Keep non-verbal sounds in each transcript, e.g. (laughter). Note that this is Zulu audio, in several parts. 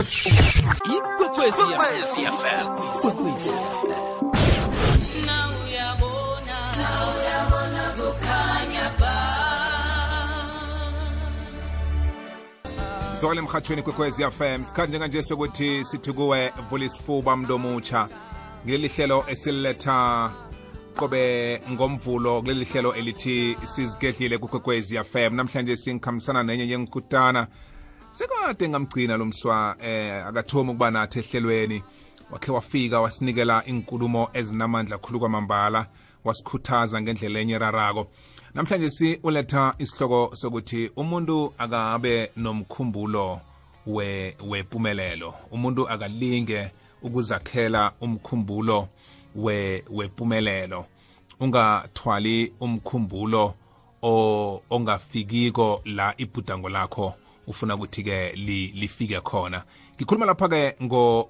ikwekwezi fm ikwekwezi zole emhatshweni kwekwezi fm sikhathi njenganje sokuthi sithi kuwe vula isifuba mntomutsha ngileli hlelo esililetha qobe ngomvulo kuleli hlelo elithi sizigedlile kukwekwezi fm namhlanje singikhambisana nenye yengikutana sekade ngamgcina lo mswa eh akathomi ukuba nathi ehlelweni. Wakhe wafika wasinikela inkulumo ezinamandla khulu kwamambala wasikhuthaza ngendlela enye rarako namhlanje si uletha isihloko sokuthi umuntu akabe nomkhumbulo we wempumelelo umuntu akalinge ukuzakhela umkhumbulo we wempumelelo ungathwali umkhumbulo ongafikiko la ibhudango lakho ufuna ukuthi-ke lifike khona. Ngikhuluma lapha-ke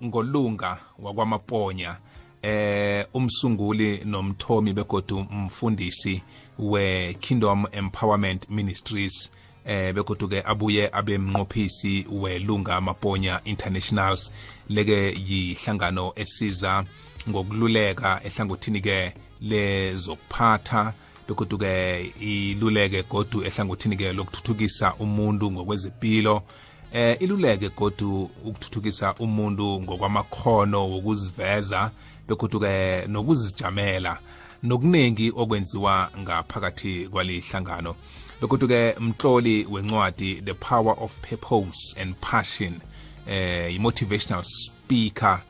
ngolunga wakwamaponya eh umsunguli nomthomi begodu umfundisi we-kingdom empowerment ministries eh begodu-ke abuye abe mnqophisi welunga amaponya internationals. Leke yihlangano esiza ngokululeka ehlangothini-ke lezokuphatha begodu-ke iluleke godu ehlangothini-ke lokuthuthukisa umuntu ngokwezempilo eh iluleke godu ukuthuthukisa umuntu ngokwamakhono wokuziveza begodu-ke nokuzijamela nokuningi okwenziwa ngaphakathi kwalihlangano. Begodu-ke mtloli wencwadi the power of purpose and passion eh i-motivational speaker.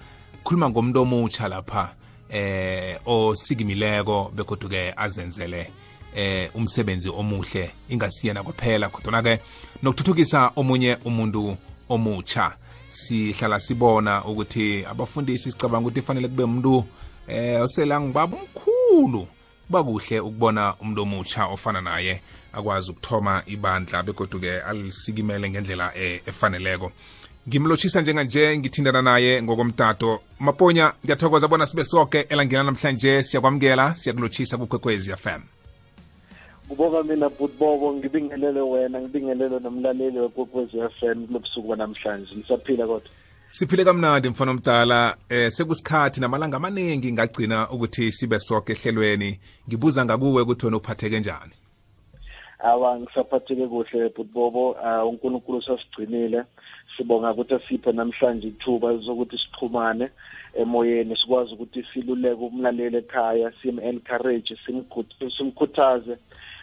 Khuluma ngomuntu omutsha lapha. Eh osikimileko begodu-ke azenzele eh umsebenzi omuhle ingasiyena kwaphela kodwa ke nokuthuthukisa omunye umuntu omutsha sihlala sibona ukuthi abafundisi sicabanga ukuthi fanele kube umuntu eh osela ngibaba omkhulu kuba kuhle ukubona umuntu omutsha ofana naye akwazi ukuthoma ibandla begodu-ke alisikimele ngendlela efaneleko. Ngimlotshisa njenganje ngithindana naye ngokomtato. Maponya ngiyathokoza bona sibe soke elangena namhlanje. Siyakwamukela siyakulotshisa kukwekwezi fm kubonga mina butbobo ngibingelele wena ngibingelele nomlaleli wekwekwezi fm kulobusuku banamhlanje. Nisaphila kodwa. Siphile kamnandi mfana omdala. Eh sekusikhathi namalanga amaningi ngagcina ukuthi sibe soke ehlelweni. Ngibuza ngakuwe ukuthi wena uphatheke njani? Awa ngisaphatheke kuhle butbobo uh, unkulunkulu sasigcinile sibonga ukuthi asiphe namhlanje ithuba zokuthi sixhumane emoyeni sikwazi ukuthi siluleke umlaleli ekhaya sim-encourage simkhuthaze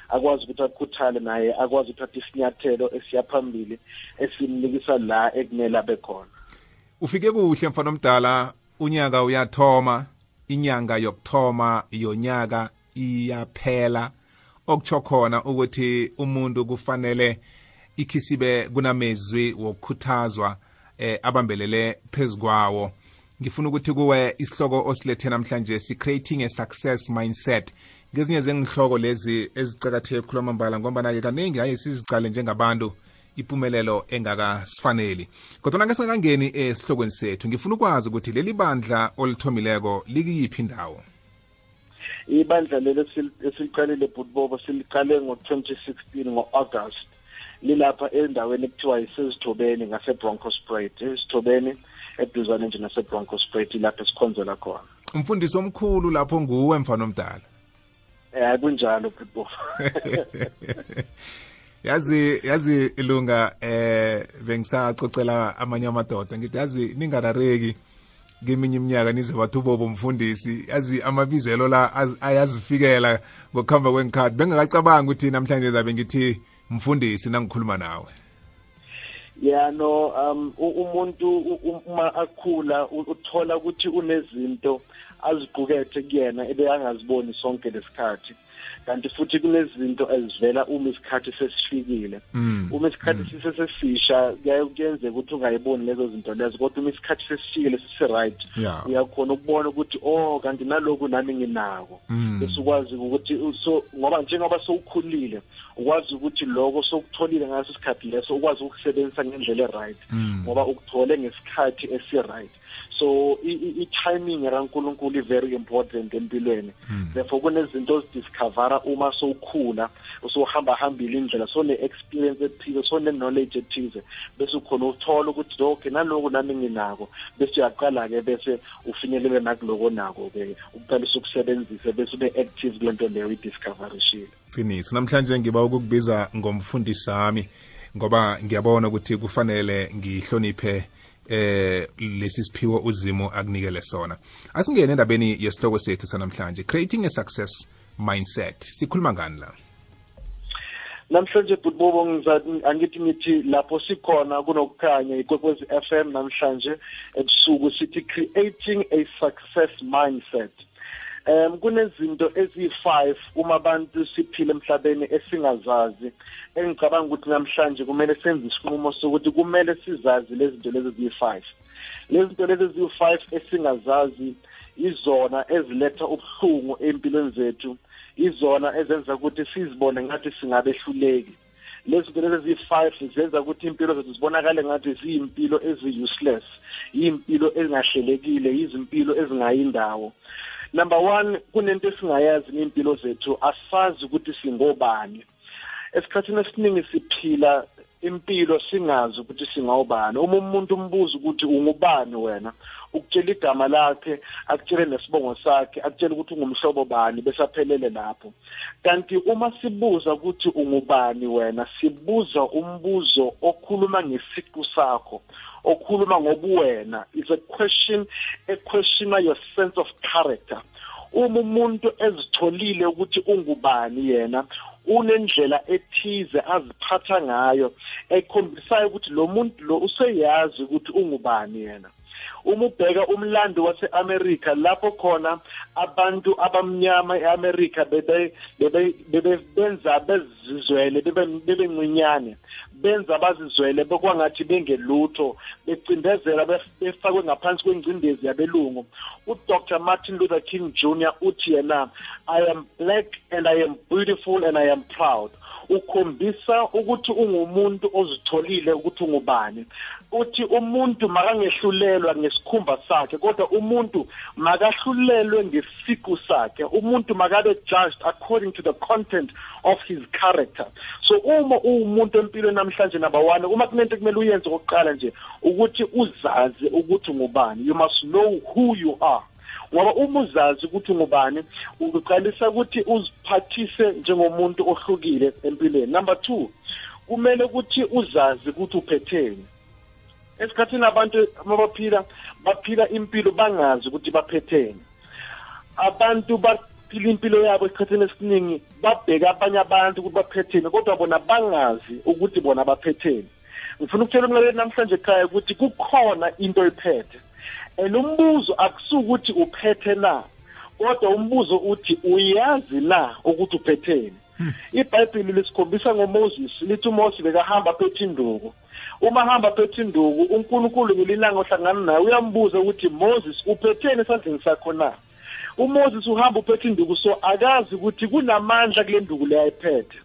akwazi ukuthi akhuthale naye akwazi ukuthatha isinyathelo esiyaphambili esimnikisa la ekumele abe khona. Ufike kuhle mfana omdala unyaka uyathoma inyanga yokuthoma yonyaka iyaphela. Okutsho khona ukuthi umuntu kufanele ikhisibe kunamezwi wokukhuthazwa eh abambelele phezukwawo ngifuna ukuthi kuwe isihloko osilethe namhlanje si-creating a success mindset. Ngezinye zengihloko lezi ezicakatheke khuluma mbala ngombana-ke kaningi haye sizicale njengabantu impumelelo engakasifaneli kodwa nake singakangeni esihlokweni sethu ngifuna ukwazi ukuthi leli bandla olithomileko likiyiphi indawo? Ibandla leli esiliqalile bhutbobo siliqale ngo-2016 ngo-august. Lilapha endaweni ekuthiwa yisezithobeni ngase-broncosprat ezithobeni eduzane nje nase-broncosprat ilapho esikhonzela khona. Umfundisi omkhulu lapho nguwe mfana omdala. Eh kunjalo bhutbobo (laughs) yazi yazi ilunga eh bengisacocela amanye amadoda. Ngithi yazi ningarareki ngeminye iminyaka nize bathi ubobo umfundisi yazi amabizelo la ayazifikela ngokuhamba kwenkhathi bengakacabanga ukuthi namhlanje zabe ngithi mfundisi nangikhuluma nawe. Ya no um umuntu uma akhula uthola ukuthi unezinto aziqukethe kuyena ebeyangaziboni sonke lesikhathi. Kanti futhi kunezinto ezivela uma isikhathi sesifikile. Uma isikhathi sisesifisha kuyenzeka ukuthi ungayiboni lezo zinto lezo kodwa uma isikhathi sesifikile sisi-right uyakhona ukubona ukuthi oh kanti naloku nami nginako. Bese ukwazi ukuthi so ngoba njengoba sowukhulile ukwazi ukuthi lokho sokutholile ngaso isikhathi leso ukwazi ukusebenzisa ngendlela e-right. Ngoba ukuthole ngesikhathi esi-right so i-timing rankulunkulu i-very important empilweni. Hmm. therefore kunezinto ozidiscovera uma sowukhula usuhamba hambile indlela sone-experience ethize sone-knowledge ethize bese ukhona uthola ukuthi okay naloku nami nginako bese uyaqala-ke bese ufinyelele nakuloko nako-ke ukuqalisa ukusebenzisa bese ube-active kule nto leyo uyidiscoverishile qiniso. Namhlanje ngiba ukukubiza ngomfundisi wami ngoba ngiyabona ukuthi kufanele ngihloniphe eh lesi siphiwo uzimo akunikele sona. Asingene endabeni yesihloko sethu sanamhlanje creating a success mindset. Sikhuluma ngani la? Namhlanje bhutbobo angithi ngithi lapho sikhona kunokukhanya ikwekwezi FM namhlanje ebusuku sithi creating a success mindset. Um kunezinto eziyi-five uma abantu siphile emhlabeni esingazazi. Engicabanga ukuthi namhlanje kumele senze isinqumo sokuthi kumele sizazi lezi zinto lezi eziyi-five. Lezi zinto lezi eziyi-five esingazazi izona eziletha ubuhlungu empilweni zethu izona ezenza ukuthi sizibone ngathi singabehluleki lezi zinto lezi eziyi-five zenza ukuthi impilo zethu zibonakale ngathi ziyimpilo ezi-useless yimpilo ezingahlelekile yizimpilo ezingayindawo. Number one kunento esingayazi ngey'mpilo zethu asazi ukuthi singobani. Esikhathini esiningi siphila impilo singazi ukuthi singawubani. Uma umuntu umbuza ukuthi ungubani wena ukutshela igama lakhe akutshele nesibongo sakhe akutshele ukuthi ungumhlobo bani bese aphelele lapho. Kanti uma sibuza ukuthi ungubani wena sibuza umbuzo okhuluma ngesiqu sakho okhuluma ngobuwena is a question equestiona your sense of character. Uma umuntu ezitholile ukuthi ungubani yena unendlela ethize aziphatha ngayo ekhombisayo ukuthi lo muntu lo useyazi ukuthi ungubani yena. Uma ubheka umlando wase-amerika lapho khona abantu abamnyama e-amerika bebe bebe benza bezizwele bebencinyane benza bazizwele bekwangathi bengelutho becindezela befakwe ngaphansi kwengcindezi yabelungu. Udr martin luther king jr uthi yena i am black and i am beautiful and i am proud. Ukhombisa ukuthi ungumuntu ozitholile ukuthi ungubani. Uthi umuntu makangehlulelwa ngesikhumba sakhe kodwa umuntu makahlulelwe ngesiqu sakhe umuntu makabe judged according to the content of his character. So uma uwumuntu empilweni namhlanje one uma kunento kumele uyenze okokuqala nje ukuthi uzazi ukuthi ngubani you must know who you are. Ngoba uma uzazi ukuthi ngubani uqalisa ukuthi uziphathise njengomuntu ohlukile empilweni. Number 2 kumele ukuthi uzazi ukuthi uphetheni. Esikhathini abantu mabaphila baphila impilo bangazi ukuthi baphetheni. Abantu baphila impilo yabo esikhathini esiningi babheka abanye abantu ukuthi baphetheni kodwa bona bangazi ukuthi bona baphetheni. Ngifuna ukutshela umlaleli namhlanje ekhaya ukuthi kukhona into oyiphethe and umbuzo akusukuthi uphethe na? Kodwa umbuzo uthi uyazi na ukuthi uphetheni ibhayibhili lisikhombisa ngomoses lithi umose bekahamba aphethe induku. Uma hamba aphethe induku unkulunkulu ngelilanga ohlangana naye uyambuza ukuthi moses uphetheni esandleni sakho na? Umoses uhamba uphethe induku so akazi ukuthi kunamandla kule nduku leyayiphethe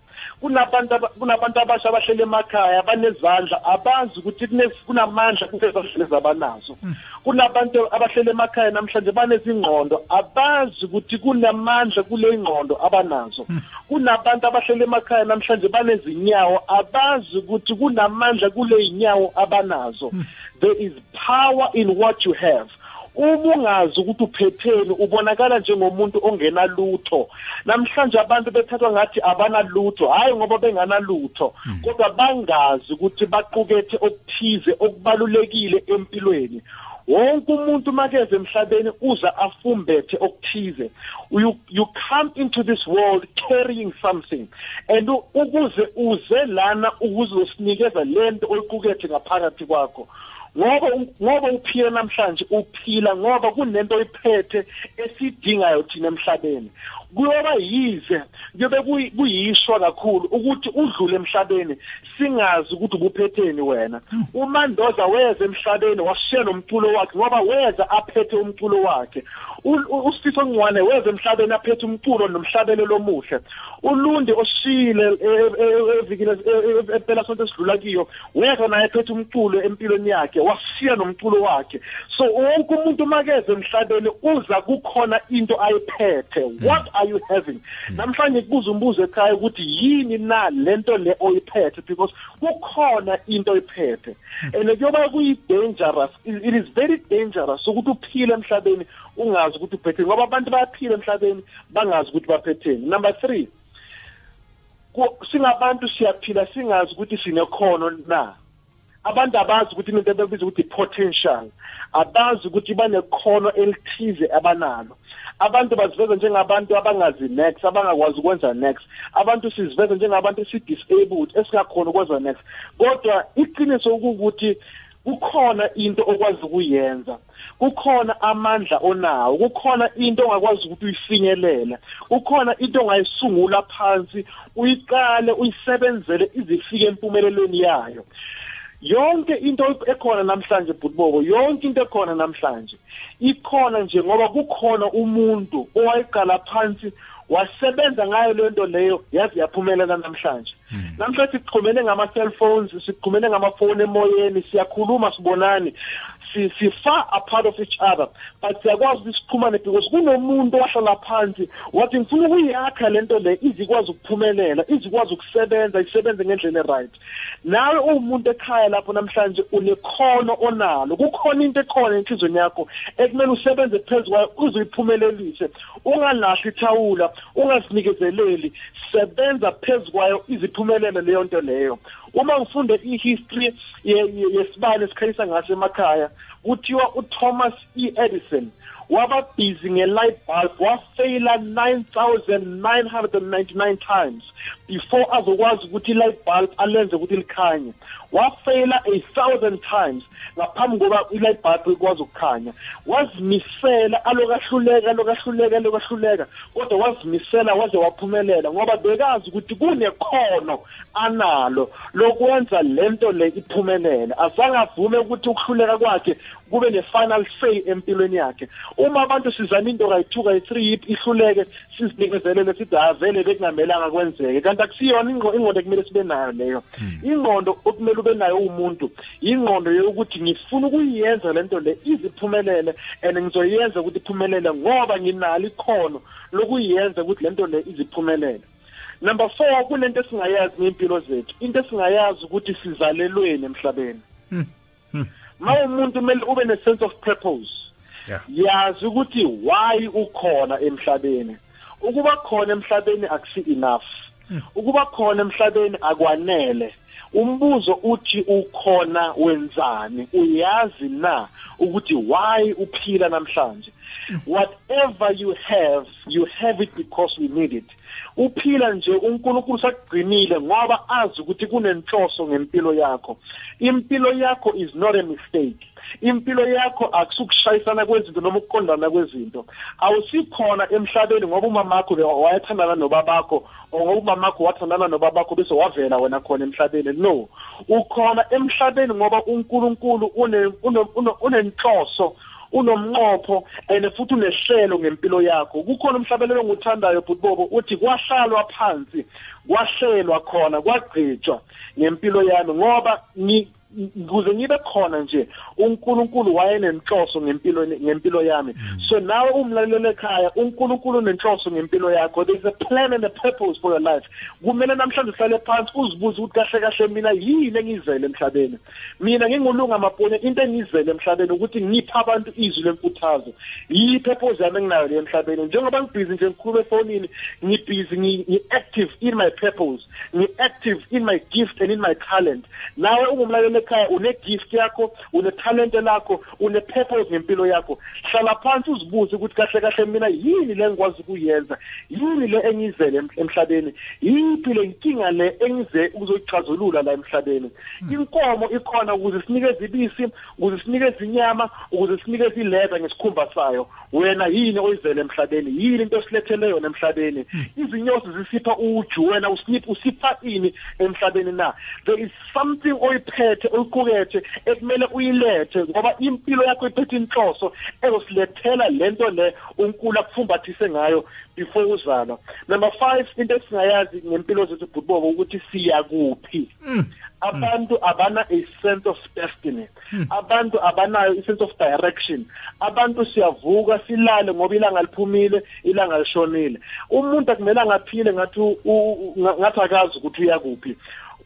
kunabantu kunabantu abasha abahlele emakhaya banezandla abazi ukuthi kunamandla kulezandla zabanazo kunabantu abahlele emakhaya namhlanje banezingqondo abazi ukuthi kunamandla kule ngqondo abanazo. Kunabantu abahlele emakhaya namhlanje banezinyawo abazi ukuthi kunamandla kule zinyawo abanazo. There is power in what you have. Uma ungazi ukuthi uphetheni ubonakala njengomuntu ongenalutho. Namhlanje abantu bethathwa ngathi abanalutho. Hayi ngoba benganalutho. Kodwa bangazi ukuthi baqukethe okuthize okubalulekile empilweni. Wonke umuntu makeze emhlabeni uza afumbethe okuthize. You, you come into this world carrying something. And ukuze uze lana ukuze usinikeza lento oyiqukethe ngaphakathi kwakho. Ngoba ngoba uphila namhlanje uphila ngoba kunento oyiphethe esidingayo thina emhlabeni. Kuyoba yize kuyobe kuyishwa kakhulu ukuthi udlule emhlabeni singazi ukuthi ubuphetheni wena. Umandoza weza emhlabeni washiya nomculo wakhe ngoba weza aphethe umculo wakhe. Usifiso ngwane weza emhlabeni aphethe umculo nomhlabelelo omuhle ulundi oshile evikini empela sonto esidlula kiyo weza naye ephethe umculo empilweni yakhe washiya nomculo wakhe. So wonke umuntu makeze emhlabeni uza kukhona into ayiphethe. What are you having namhlanje kubuza umbuzo ekhaya ukuthi yini na lento le oyiphethe because kukhona into oyiphethe. And kuyoba kuyi dangerous it is very dangerous ukuthi uphile emhlabeni ungazi ukuthi uphetheni ngoba abantu bayaphila emhlabeni bangazi ukuthi baphetheni. Number 3 singabantu siyaphila singazi ukuthi sinekhono na. Abantu abazi ukuthi into ebebiza ukuthi potential abazi ukuthi banekhono elithize abanalo. Abantu baziveza njengabantu abangazi next abangakwazi ukwenza next. Abantu siziveza njengabantu esi-disabled esingakhona ukwenza next. Kodwa iqiniso ukuthi kukhona into okwazi ukuyenza. Kukhona amandla onawo. Kukhona into ongakwazi ukuthi uyifinyelela. Kukhona into ongayisungula phansi. Uyiqale uyisebenzele izifike empumelelweni yayo. Yonke into ekhona namhlanje bhutbobo yonke into ekhona namhlanje ikhona nje ngoba kukhona umuntu owayiqala phansi wasebenza ngayo le nto leyo yazi yaphumelela namhlanje hmm. namhlanje sixhumene ngama-cellphones sixhumene ngamafoni emoyeni siyakhuluma sibonani si-far apart of each other but siyakwazi ukuthi siphumane because kunomuntu owahlala phansi wathi ngifuna ukuyakha le nto le izikwazi ukuphumelela izikwazi ukusebenza isebenze ngendlela e-right. Nawe uwumuntu ekhaya lapho namhlanje unekhono onalo. Kukhona into ekhona enhlizweni yakho ekumele usebenze phezu kwayo uze uyiphumelelise ungalahli ithawula ungazinikezeleli sebenza phezu kwayo iziphumelele leyo nto leyo. Uma ngifunde i-history yesibani esikhanyisa ngaso emakhaya kuthiwa uThomas E. Edison waba busy nge-light bulb wafeyila 9999 times. Before azokwazi ukuthi i-light bulb alenze ukuthi likhanye. Wafeyila a thousand times ngaphambi koba i-light bulb ikwazi ukukhanya. Wazimisela alokahluleka alokahluleka alokahluleka kodwa wazimisela waze waphumelela ngoba bekazi ukuthi kunekhono analo lokwenza lento le iphumelele. Azange avume ukuthi ukuhluleka kwakhe kube ne-final say empilweni yakhe. Uma abantu sizama into kayi-two kayi-three ihluleke sizinikezelele sithi avele bekungamelanga kwenzeke. Kanti akusiyona ingqondo ekumele sibe nayo leyo hmm. ingqondo okumele ube nayo umuntu ingqondo yokuthi ngifuna ukuyenza lento le iziphumelele and ngizoyenza ukuthi iphumelele ngoba nginalo ikhono lokuyenza ukuthi lento le iziphumelele number four kunento esingayazi ngey'mpilo zethu into esingayazi ukuthi sizalelweni emhlabeni hmm. Hmm. ma umuntu kumele ube ne-sense of purpose yazi ukuthi why ukhona emhlabeni ukuba khona emhlabeni akusi enough ukuba khona emhlabeni akwanele. Umbuzo uthi ukhona wenzani? Uyazi na ukuthi why uphila namhlanje? Whatever you have you have it because we need it. Uphila nje uNkulunkulu sakugcinile ngoba azi ukuthi kunenhloso ngempilo yakho. Impilo yakho is not a mistake. Impilo yakho akusukushayisana kwezinto noma ukuqondana kwezinto. Awusikhona emhlabeni ngoba umamakho wayethandana nobabakho ngoba umamakho wathandana nobabakho bese wavela wena khona emhlabeni. No ukhona emhlabeni ngoba uNkulunkulu unenhloso unomnqopho and futhi unehlelo ngempilo yakho. Kukhona umhlabelelo enguthandayo bhutbobo uthi kwahlalwa phansi kwahlelwa khona kwagqitshwa ngempilo yami ngoba ukuze ngibe khona nje uNkulunkulu wayenenhloso ngempilo ngempilo yami. Mm. so nawe umlalelo ekhaya uNkulunkulu unenhloso ngempilo yakho. There is a plan and a purpose for your life. Kumele namhlanje uhlale phansi uzibuze ukuthi kahle kahle mina yini engizele emhlabeni. Mina ngingulunga mapone into engizele emhlabeni ukuthi ngipha abantu izwi lenkuthazo. Yi purpose yami enginayo le emhlabeni? Njengoba ngibhizi nje ngikhuluma efonini ngibhizi ngi-active in my purpose ngi-active in my gift and in my talent. Nawe ungumlaleli ekhaya une-gift yakho une-talente lakho une-purpose ngempilo yakho. Hlala phansi uzibuze ukuthi kahle kahle mina yini le engikwazi ukuyenza? Yini le engizele em- emhlabeni? Yiphi le nkinga le engize ukuzoyicazulula la emhlabeni? Inkomo ikhona ukuze sinikeze ibisi ukuze sinikeze inyama ukuze sinikeze ileza ngesikhumba sayo. Wena yini oyizele emhlabeni? Yini into esilethele yona emhlabeni? Izinyosi zisipha uju wena usipha ini emhlabeni na? There is something oyiphethe oyiqukethe ekumele uyilethe ngoba impilo yakho iphethe inhloso ezosilethela lento le unkulu akufumbathise ngayo before uzalwa. Number five into esingayazi ngempilo zethu bhubobo ukuthi siya kuphi abantu abana a sense of destiny. Abantu abanayo i-sense of direction. Abantu siyavuka silale ngoba ilanga liphumile ilanga lishonile. Umuntu akumele angaphile ngathi ngathi akazi ukuthi uyakuphi. U- u-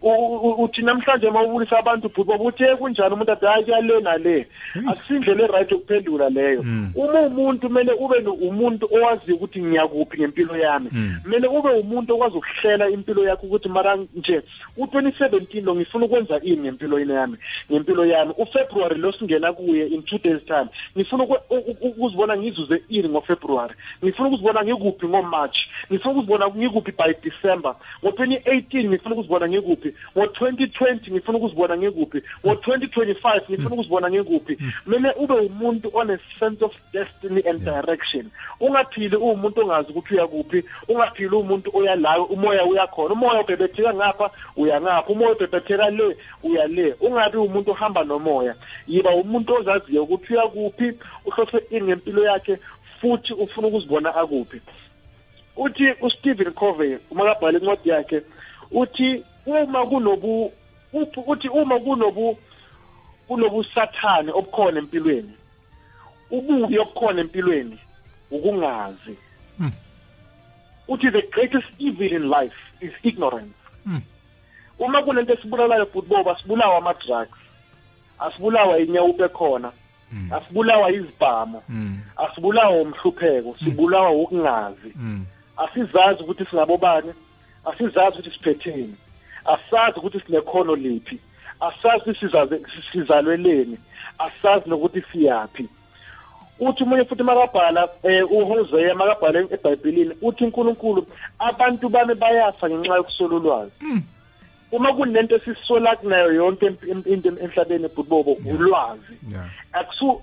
uthi namhlanje uma ubulisa abantu bhuti uthi "Eh, kunjani umuntu athi hayi kuyale nale akusindlela e-right yokuphendula leyo. Uma umuntu kumele ube no- umuntu owaziyo ukuthi ngiyakuphi ngempilo yami kumele ube umuntu okwazi ukuhlela impilo yakho ukuthi mara nje u-2017 lo ngifuna ukwenza ini ngempilo yami ngempilo yami? Ufebruary lo singena kuye in two days time ngifuna ukwe- u- u- ukuzibona ngizuze ini ngofebruary? Ngifuna ukuzibona ngikuphi ngomarch? Ngifuna ukuzibona ngikuphi by december? Ngo-2018 ngifuna ukuzibona ngikuphi? Ngo-2020 ngifuna ukuzibona ngikuphi? Ngo-2025 ngifuna ukuzibona ngikuphi? Kumele ube umuntu one-sense of destiny and direction. Ungaphili uwumuntu ongazi ukuthi uyakuphi ungaphili uwumuntu oyalayo umoya uyakhona umoya ubhebhetheka ngapha uya ngapha. Umoya ubhebhetheka le uya le. Ungabi umuntu ohamba nomoya. Yiba umuntu ozaziyo ukuthi uyakuphi uhlose ini ngempilo yakhe futhi ufuna ukuzibona akuphi. Uthi uStephen Covey uma kabhala incwadi yakhe uthi uma kunobu uthi uma kunobu kunobusathane obukhona empilweni. Ububi obukhona empilweni ukungazi. Uthi the greatest evil in life is ignorance. Uma kunento esibulalayo futhi boba sibulawa ama-drugs asibulawa inyawupe ekhona asibulawa izibhamu asibulawa umhlupheko sibulawa ukungazi. Asizazi ukuthi singabobani asizazi ukuthi siphetheni. Asazi ukuthi sinekhono liphi. Asazi sizalweleni asazi nokuthi siyaphi. Uthi umunye futhi makabhala um uHosea makabhala ebhayibhelini uthi uNkulunkulu abantu bami bayafa ngenxa yokuswela ulwazi. Uma kunento esisola kunayo yonke into emhlabeni bhubobo ulwazi. Akusu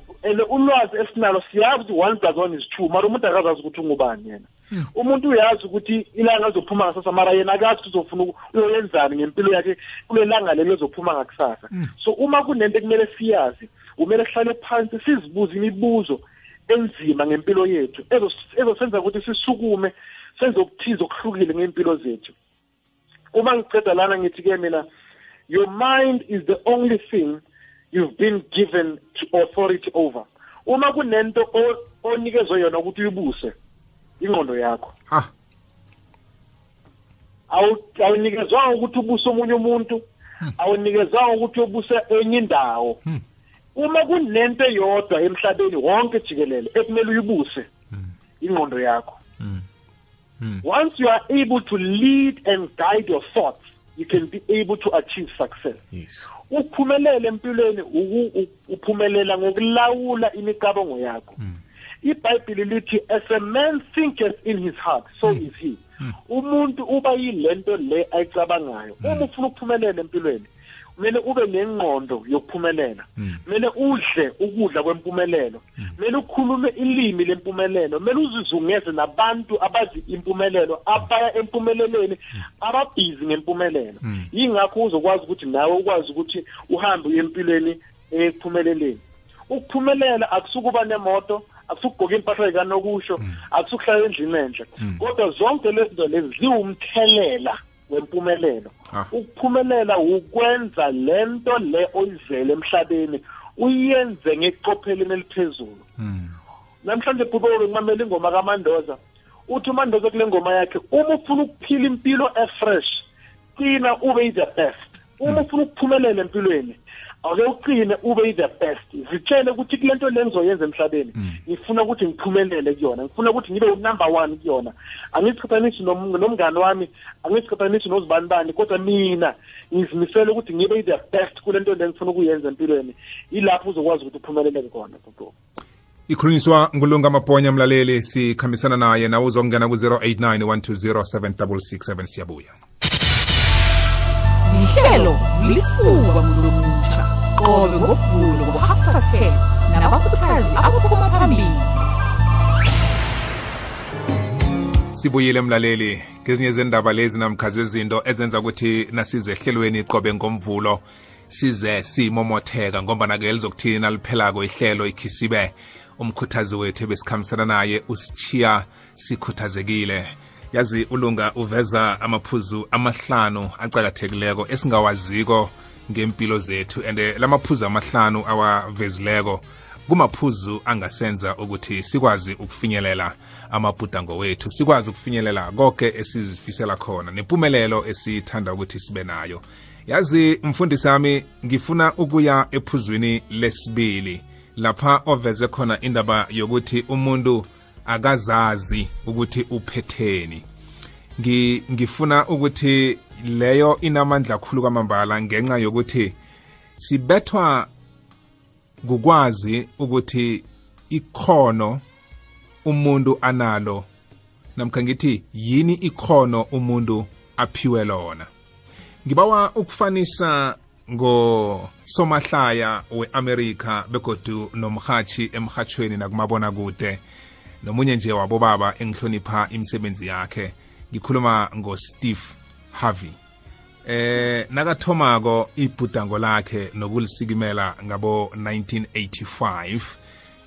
ulwazi esinalo siyazi ukuthi one plus one is two mara umuntu akazazi ukuthi ungubani yena. Umuntu uyazi ukuthi ilanga lizophuma ngasasa mara yena akazi ukuthi uzofuna uku- uyoyenzani ngempilo yakhe kule langa lelo lizophuma ngakusasa. So uma kunento ekumele siyazi kumele sihlale phansi sizibuze imibuzo enzima ngempilo yethu ezos- ezosenza ukuthi sisukume senze okuthize okuhlukile ngempilo zethu. Uma ngiceda lana ngithi-ke mina your mind is the only thing you've been given to authority over. Uma kunento o- onikezwe yona ukuthi uyibuse ingqondo yakho. Ah Awu- awunikezwanga ukuthi ubuse omunye umuntu awunikezwanga ukuthi ubuse enye indawo. Uma kunento eyodwa emhlabeni wonke jikelele ekumele uyibuse ingqondo yakho. Once you are able to lead and guide your thoughts you can be able to achieve success. Yes. Ukuphumelela empilweni uphumelela ngokulawula imicabango yakho. Ibhayibhili lithi as a man thinketh in his heart so is he. Umuntu uba yilento le ayicabangayo uma ufuna ukuphumelela empilweni kumele ube nengqondo yokuphumelela. Kumele udle ukudla kwempumelelo. Kumele ukhulume ilimi lempumelelo. Kumele uzizungeze nabantu abazi impumelelo abaya empumelelweni ababhizi ngempumelelo. Yingakho uzokwazi ukuthi nawe ukwazi ukuthi uhambe uye empilweni ekuphumeleleni. Ukuphumelela akusukuba nemoto akusukugqoka impahla zikanokusho akusukuhlala endlini enhle kodwa zonke lezi zinto lezi ziwumthelela wempumelelo. Ah. ukuphumelela ukwenza lento le oyizele emhlabeni uyenze ngeqopheleni eliphezulu. Namhlanje bhubolo nqamela ingoma kamandoza uthi umandoza kule ngoma yakhe uma ufuna ukuphila impilo efresh qina ube the best. Uma ufuna ukuphumelela empilweni ake uqine ube the best. Zitshele ukuthi kule nto le ngizoyenza emhlabeni ngifuna ukuthi ngiphumelele kuyona ngifuna ukuthi ngibe number one kuyona. Angiziqhathanisi nomngane wami angiziqhathanisi nozibanibani kodwa mina ngizimisele ukuthi ngibe the best kule nto le ngifuna ukuyenza empilweni. Yilapho uzokwazi ukuthi uphumeleleke khona bhubo ikhulunyiswa ngulunga maponya mlaleli sikhambisana naye. Nawe uzongena ku-089 120 siyabuya. Lihlelo lisifuba mlomutsha qobe ngokuvulo ngo-half past 10 nabakhuthazi abaphuma phambili. Sibuyile mlaleli. Ngezinye zendaba lezi namkha zezinto ezenza ukuthi nasize ehlelweni qobe ngomvulo size simomotheka ngoba ke lizokuthini aliphelako ihlelo ikhisibe. Umkhuthazi wethu ebesikhambisana naye usichiya sikhuthazekile. Yazi ulunga uveza amaphuzu amahlanu acakathekileko esingawaziko. Ngempilo zethu and lamaphuzu amahlanu awavezileko kumaphuzu angasenza ukuthi sikwazi ukufinyelela amabhudango wethu sikwazi ukufinyelela konke esizifisela khona nempumelelo esithanda ukuthi sibe nayo. Yazi mfundisi wami ngifuna ukuya ephuzwini lesibili lapha oveze khona indaba yokuthi umuntu akazazi ukuthi uphetheni. Ngifuna ukuthi leyo inamandla kakhulu kwamambala ngenxa yokuthi sibethwa kukwazi ukuthi ikhono umuntu analo. Namkha ngithi yini ikhono umuntu aphiwe lona. Ngibawa ukufanisa ngosomahlaya we-amerika begodu nomhathi emhathweni nakumabona kude nomunye nje wabobaba engihlonipha imisebenzi yakhe. Ngikhuluma ngosteve harvey. Eh nakathomako ibhudango lakhe nokulisikimela ngabo 1985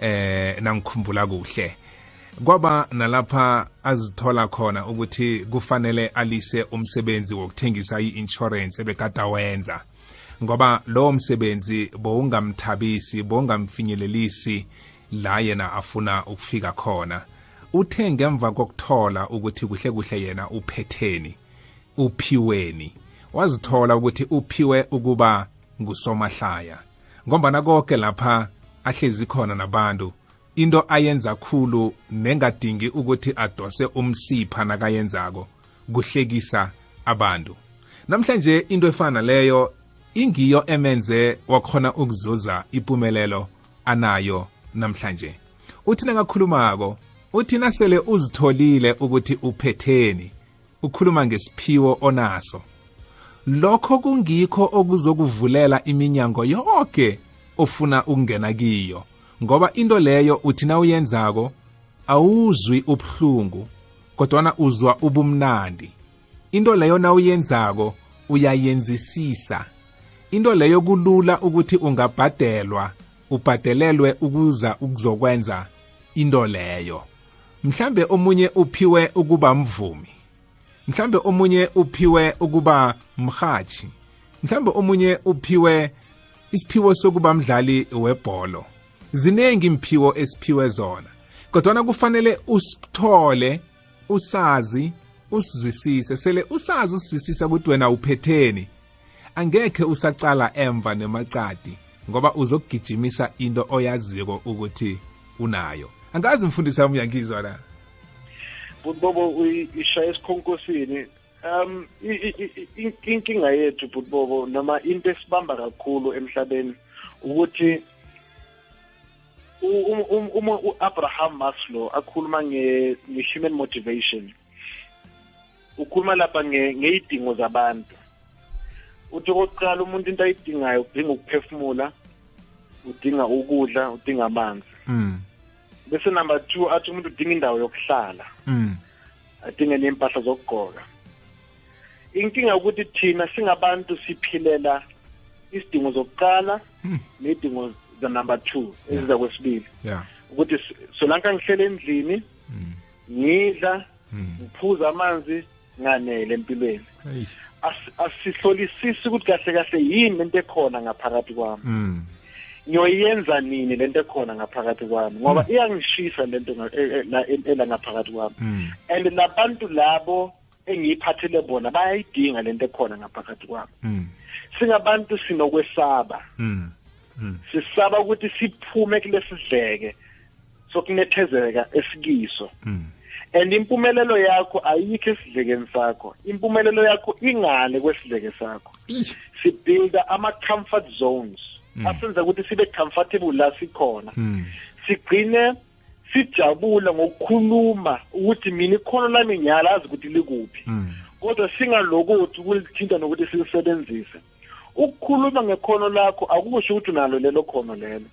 eh nangikhumbula kuhle. Kwaba nalapha azithola khona ukuthi kufanele alise umsebenzi wokuthengisa i-insurance ebekade wenza ngoba lowo msebenzi bowungamthabisi bowungamfinyelelisi la yena afuna ukufika khona. Uthe ngemva kokuthola ukuthi kuhle kuhle yena uphetheni uphiweni wazithola ukuthi uphiwe ukuba ngusomahlaya. Ngombana konke lapha ahlezi khona nabantu into ayenza khulu nengadingi ukuthi adose umsipha nakayenzako kuhlekisa abantu. Namhlanje into efana leyo ingiyo emenze wakhona ukuzuza impumelelo anayo namhlanje. Uthi nangakhulumako uthi nasele uzitholile ukuthi uphetheni ukhuluma ngesiphiwo onaso. Lokho kungikho okuzokuvulela iminyango yonke ofuna ukungena kiyo ngoba into leyo uthi na uyenzako awuzwi ubuhlungu kodwana uzwa ubumnandi. Into leyo na uyenzako uyayenzisisa. Into leyo kulula ukuthi ungabhadelwa ubhadelelwe ukuza ukuzokwenza into leyo. Mhlambe omunye uphiwe ukuba mvumi. Mhlambe omunye uphiwe ukuba mhathi mhlambe omunye uphiwe isiphiwo sokuba mdlali webholo. Ziningi imphiwo esiphiwe zona kodwana kufanele usithole usazi usizwisise. Sele usazi usizwisisa ukuthi wena uphetheni angekhe usacala emva nemacadi ngoba uzokugijimisa into oyaziko ukuthi unayo. Angazi mfundisi wami uyangizwa la. Butbobo ishaya esikhonkosini. Um inkinga yethu butbobo noma into esibamba kakhulu emhlabeni ukuthi uma u-abraham maslow akhuluma nge-human motivation ukhuluma lapha ngey'dingo zabantu. Uthi okokuqala umuntu into ayidingayo udinga ukuphefumula udinga ukudla udinga amanzi. Mm. Bese number two athi umuntu udinga indawo yokuhlala. Mm. adinge ney'mpahla zokugqoka. Inkinga ukuthi thina singabantu siphilela isidingo zokuqala nedingo za-number two eziza kwesibili. Yeah. Ukuthi solanka ngihlele endlini ngidla ngiphuza amanzi nganele empilweni. Asihlolisisi ukuthi kahle kahle yini lento ekhona ngaphakathi kwami. Mm. Ngiyoyenza nini lento ekhona ngaphakathi kwami? Ngoba iyangishisa lento e- e- e- ela ngaphakathi kwami. Mm. and labantu labo engiyiphathele bona bayayidinga lento ekhona ngaphakathi kwami. Mm. singabantu sinokwesaba. Mm sisaba ukuthi siphume kulesi sidleke sokunethezeka esikiso. Mm and impumelelo yakho ayikho esidlekeni sakho. Impumelelo yakho ingale kwesidleke sakho. Sibuilda ama-comfort zones. Asenza ukuthi sibe comfortable la sikhona. Mm. sigcine sijabula ngokukhuluma ukuthi mina ikhono lami ngiyalazi ukuthi likuphi. Mm. kodwa singalokothi ukulithinta nokuthi silisebenzise. Ukukhuluma ngekhono lakho akusho ukuthi unalo lelo khono lelo.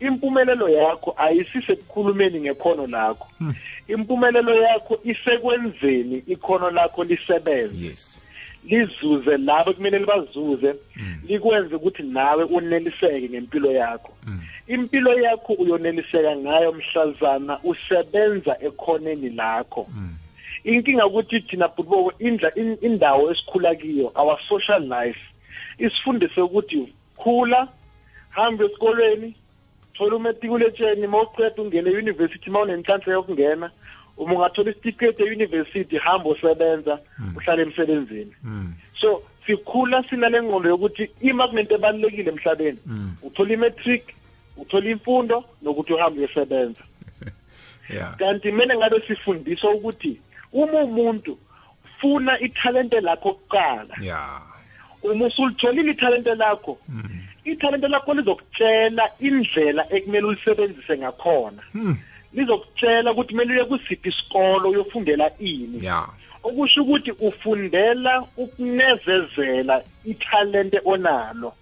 Impumelelo yakho ayisisekukhulumeni ngekhono lakho. Impumelelo yakho isekwenzeni ikhono lakho lisebenze. Yes. Lizuze labo kumele libazuze likwenze ukuthi nawe uneliseke ngempilo yakho. Impilo yakho uyoneliseka ngayo mhlazana usebenza ekhoneni lakho. Inkinga ukuthi thina bhutibo indla in- indawo esikhula kiyo our social life. Isifundise ukuthi khula hamba esikolweni thola umetikuletsheni mawuqeda ungene e-university mawunenhlanhla yokungena uma ungathola isitifiketi e-university hamba usebenza uhlale emsebenzini. Mm so sikhula sinale ngqondo yokuthi ima kunento ebalulekile emhlabeni. Uthola i-matric uthola imfundo nokuthi uhambe uyosebenza. (laughs) Kanti kumele ngabe sifundiswa ukuthi uma umuntu funa ithalente lakho kuqala uma usulitholile ithalente lakho ithalente lakho lizokutshela indlela ekumele ulisebenzise ngakhona. Lizokutshela ukuthi kumele uye kusiphi isikolo uyofundela ini. Yeah okusho ukuthi ufundela ukunezezela ithalente onalo.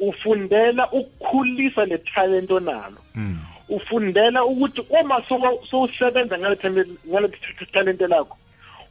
Ufundela ukukhulisa le talent onalo. Mm ufundela ukuthi uma sowa- sowusebenza ngale talent- ngale talente lakho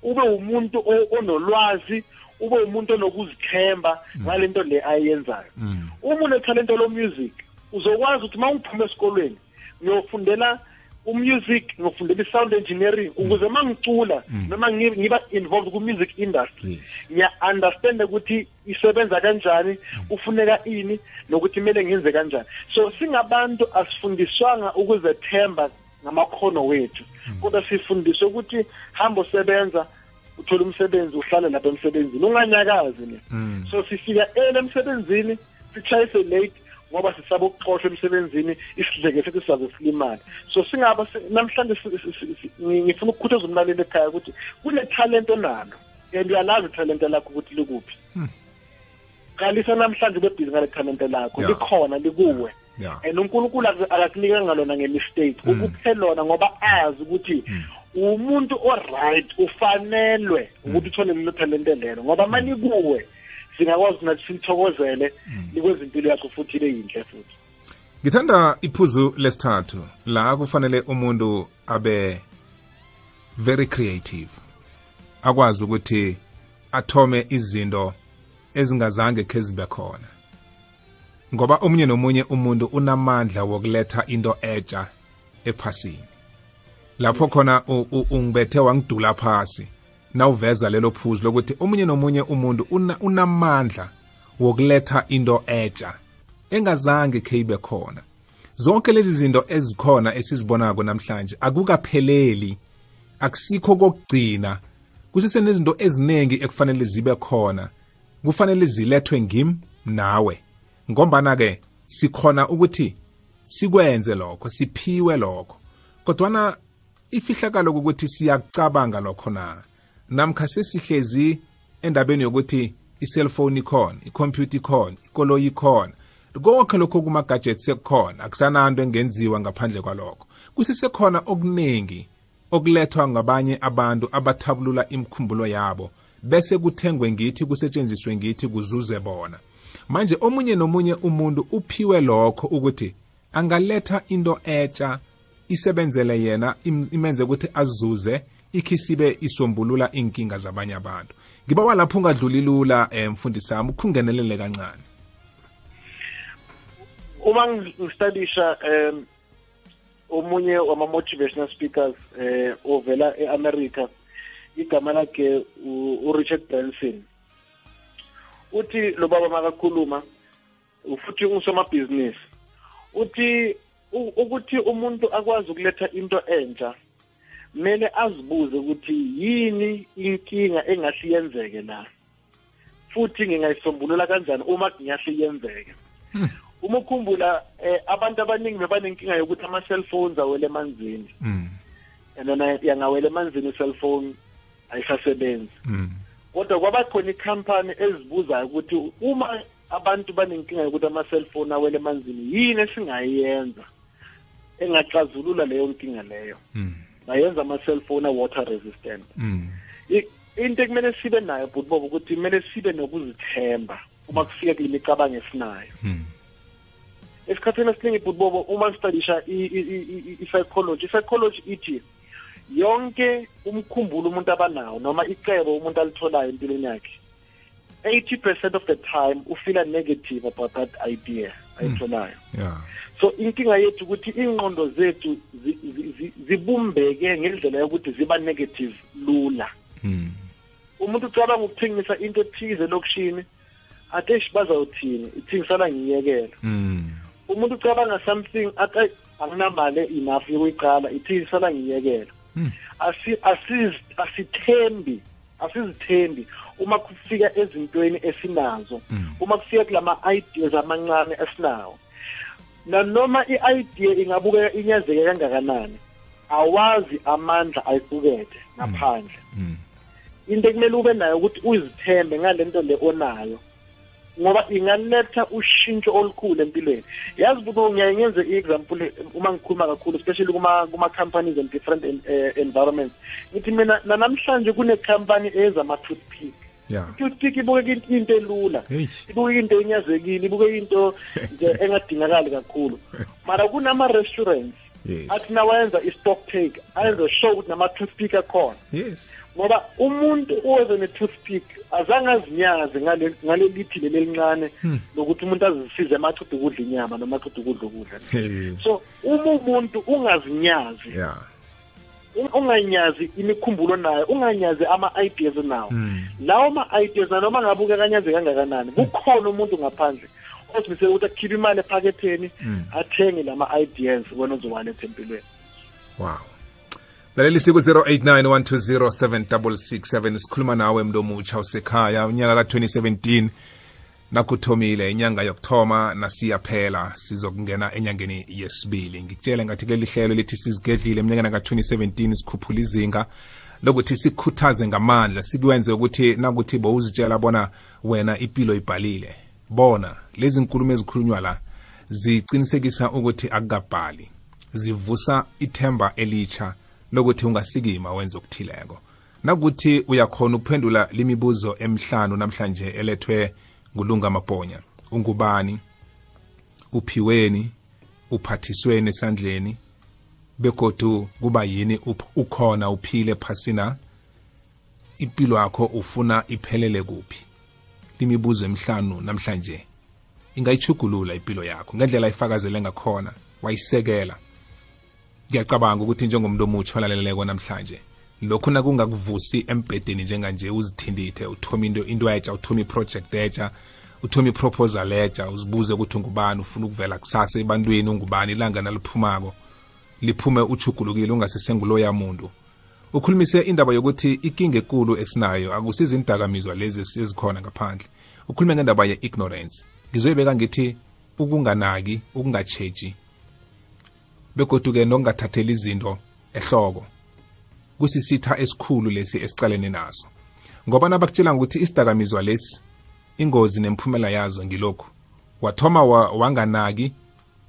ube umuntu o- onolwazi ube umuntu onokuzithemba ngalento le ayenzayo. Mm uma unethalente lo music uzokwazi ukuthi uma ngiphume esikolweni ngiyofundela umusic ngiyofundela i-sound engineering ukuze uma ngicula noma ngi- ngiba involved ku-music industry yes. ngiya-understanda ukuthi isebenza kanjani kufuneka ini nokuthi kumele ngenze kanjani. So singabantu asifundiswanga ukuzethemba ngamakhono wethu. Kodwa sifundiswe ukuthi hamba usebenza uthole umsebenzi uhlale lapha emsebenzini unganyakazi ne Mm. so sifika ele emsebenzini sitshayise late ngoba sisaba ukuxoshwa emsebenzini isidleke sethu sizaze silimale so singaba si- namhlanje ngifuna ukukhuthaza umlaleli ekhaya ukuthi kunethalente onalo and uyalazi ithalente lakho ukuthi likuphi. Qalisa namhlanje ube bhizi ngale thalente lakho likhona likuwe. And unkulunkulu ak- akakunikanga lona nge-mistake ukuphe lona ngoba azi ukuthi umuntu o-right ufanelwe ukuthi uthole lelo thalente lelo ngoba mani kuwe singakwazi nathi silithokozele likwenza impilo yakho futhi ibe yinhle futhi. Ngithanda iphuzu lesithathu. La kufanele umuntu abe very creative. Akwazi ukuthi athome izinto ezingazange khe zibe khona. Ngoba omunye nomunye umuntu unamandla wokuletha into etsha ephasini. Lapho khona ungibethe wangidula phasi. Nawuveza lelo phuzu lokuthi omunye nomunye umuntu una- unamandla wokuletha into etsha engazange khe ibe khona. Zonke lezi zinto ezikhona esizibonako namhlanje akukapheleli akusikho kokugcina. Kusesenezinto eziningi ekufanele zibe khona kufanele zilethwe ngim nawe. Ngombana-ke sikhona ukuthi sikwenze lokho siphiwe lokho. Kodwana ifihlakalo ukuthi siyakucabanga lokho na? Namkha sesihlezi endabeni yokuthi iselfoni ikhona ikhompyutha ikhona ikoloyi ikhona. Konke lokho kuma-gadgets sekukhona akusananto engenziwa ngaphandle kwalokho. Kusesekhona okuningi okulethwa ngabanye abantu abathabulula imikhumbulo yabo bese kuthengwe ngithi kusetshenziswe ngithi kuzuze bona. Manje omunye nomunye umuntu uphiwe lokho ukuthi angaletha into etsha isebenzele yena im- imenze ukuthi azuze ikhisibe isombulula inkinga zabanye abantu. Ngibawa lapho ungadluli lula um mfundisi sami ukhungenelele kancane. Uma ngi- ngistudisha um omunye wama-motivational speakers eh ovela e-america igama lakhe u-richard branson. Uthi lo baba makakhuluma futhi usomabhizinisi. Uthi ukuthi umuntu akwazi ukuletha into entsha kumele azibuze ukuthi yini inkinga engahle yenzeke la futhi ngingayisombulula kanjani uma kungahle yenzeke uma ukhumbula eh, abantu abaningi bebanenkinga yokuthi ama-cellphones awele emanzini Mm. and then yangawela emanzini i-cellphone ayisasebenzi Mm. kodwa kwaba khona ikhampani ezibuzayo ukuthi uma abantu banenkinga yokuthi ama-cellphone awele emanzini yini esingayenza engaxazulula leyo nkinga leyo Mm. Bayenza ama-cellphone a-water resistant Mm. Into ekumele sibe nayo bhutibobo ukuthi kumele sibe nokuzithemba uma kufika kule micabango esinayo Mm. esikhathini esiningi bhutibobo uma sistadisha i- i- i- i- i-psychology i-psychology ithi yonke umkhumbulo umuntu abanawo noma icebo umuntu alitholayo empilweni yakhe 80 percent of the time ufila negative about that idea ayitholayo Yeah. So inkinga yethu ukuthi ingqondo zethu zi- zi- zi- zibumbeke ngendlela yokuthi ziba negative lula. Mm. umuntu ucabanga ukuthengisa into ethize elokishini athi eish bazawuthini ithengisala ngiyekela Mm. umuntu ucabanga something athi "Ayi, anginamali enough yokuyiqala ithengisala ngiyekela Mm. asiz- asithembi asizithembi uma kufika ezintweni esinazo. Uma kufika kulama ideas amancane esinawo nanoma i-idea ingabukeka inyazeke kangakanani awazi amandla ayibukethe ngaphandle. Mm. into ekumele ube nayo ukuthi uzithembe ngalento le onayo ngoba ingaletha ushintsho olukhulu empilweni. Yazi buko ngiyaye ngenze i-example uma ngikhuluma kakhulu especially kuma kuma-companies and different uh, environments ngithi mina nanamhlanje kune-company eza ama-toothpick Yeah. i-toothpick ibukeka into- into elula Eish. ibukeka into enyazekile ibukeka into nje (laughs) engadingakali kakhulu mara kunama-restaurants Yes. athi nawenza i-stock take ayenze sure ukuthi nama-toothpick akhona Yes. ngoba umuntu owenze ne-toothpick azange azinyaze ngale ngale lithi leli elincane lokuthi umuntu azisize emachude ukudla inyama noma achude ukudla ukudla Hey. so uma umuntu ungazinyazi Yeah. Un- unganyazi imikhumbulo nayo unganyazi ama-ideas nawo. Mm. lawo ma-ideas nanoma ngabuke kanyaze kangakanani kukhona umuntu ngaphandle ozimisele ukuthi akhiphe imali ephaketheni athenge lama-ideas wena ozowaletha empilweni Wow. Laleli siku 0891207667 sikhuluma nawe mntu omutsha usekhaya unyaka ka2017 nakuthomile inyanga yokuthoma nasiyaphela sizokungena enyangeni yesibili. Ngikutshele ngathi kuleli hlelo lithi sizigedlile eminyakeni ka2017 sikhuphula izinga lokuthi sikhuthaze ngamandla sikwenze ukuthi nakuthi bowuzitshela bona wena impilo ibhalile. Bona lezi nkulumo ezikhulunywa la zicinisekisa ukuthi akukabhali zivusa ithemba elitsha lokuthi ungasikima wenze okuthileko. Nakuthi uyakhona ukuphendula limibuzo emhlanu namhlanje elethwe ngulunga mabhonya ungubani? Uphiweni? Uphathisweni esandleni? Begodu kuba yini ukhona uphile phasina? Impilo yakho ufuna iphelele kuphi? Limibuzo emhlanu namhlanje. Ingayichugulula impilo yakho ngendlela ifakazele ngakhona wayisekela. Ngiyacabanga ukuthi njengomuntu omutsha olaleleko namhlanje. Lokhu nakungakuvusi embhedeni njenganje uzithindithe uthoma into into etsha uthoma iproject etsha uthoma iproposal etsha uzibuze ukuthi ungubani ufuna ukuvela kusasa ebantwini ungubani ilanga naliphumako liphume uchugulukile ungasesenguloya muntu ukhulumise indaba yokuthi ikinga ekulu esinayo akusizi indakamizwa lezi ezikhona ngaphandle. Ukhulume ngendaba ye-ignorance. Ngizoyibeka ngithi ukunganaki ukungatsheji begodu-ke nokungathatheli izinto ehloko. Kusisitha esikhulu lesi esicalene naso. Ngoba nabakutshela ukuthi isidakamizwa lesi ingozi nemphumela yazo ngilokhu. Wathoma wa, wanganaki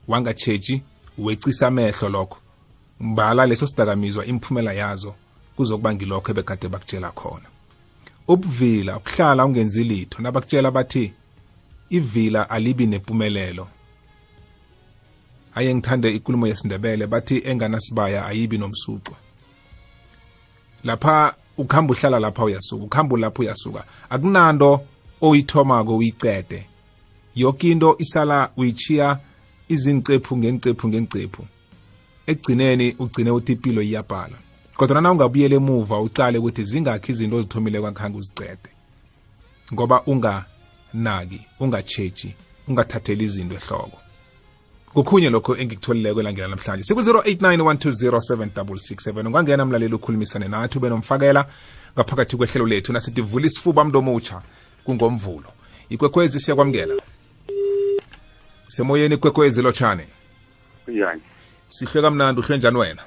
wangatsheji wecisa amehlo lokho. Mbala leso sidakamizwa imphumela yazo kuzokuba ngilokho ebekade bakutshela khona. Ubuvila ukuhlala ungenzi litho. Nabakutshela bathi ivila alibi nempumelelo aye ngithande ikulumo yesindebele bathi enganasibaya ayibi nomsuqwa lapha ukhamba uhlala lapha uyasuka ukhamba lapho uyasuka. Akunanto oyithomako uyicede. Yonke into isala uyichiya izincephu ngencephu ngencephu. Ekugcineni ugcine uthi impilo iyabhala. Kodwa na ungabuyela emuva ucale ukuthi zingakhi izinto ozithomile kwakhange uzicede. Ngoba unganaki ungatsheji ungathatheli izinto ehloko. Kukhunye lokho engikutholileko elangela namhlanje siku-089 ungangena mlaleli ukhulumisane nathi ube nomfakela ngaphakathi kwehlelo lethu. Nasithi vula isifuba mntu omutsha kungomvulo. Ikwekwezi siyakwamukela. Semoyeni ikwekwezi lotshane kunjani sihle kamnandi uhle njani wena?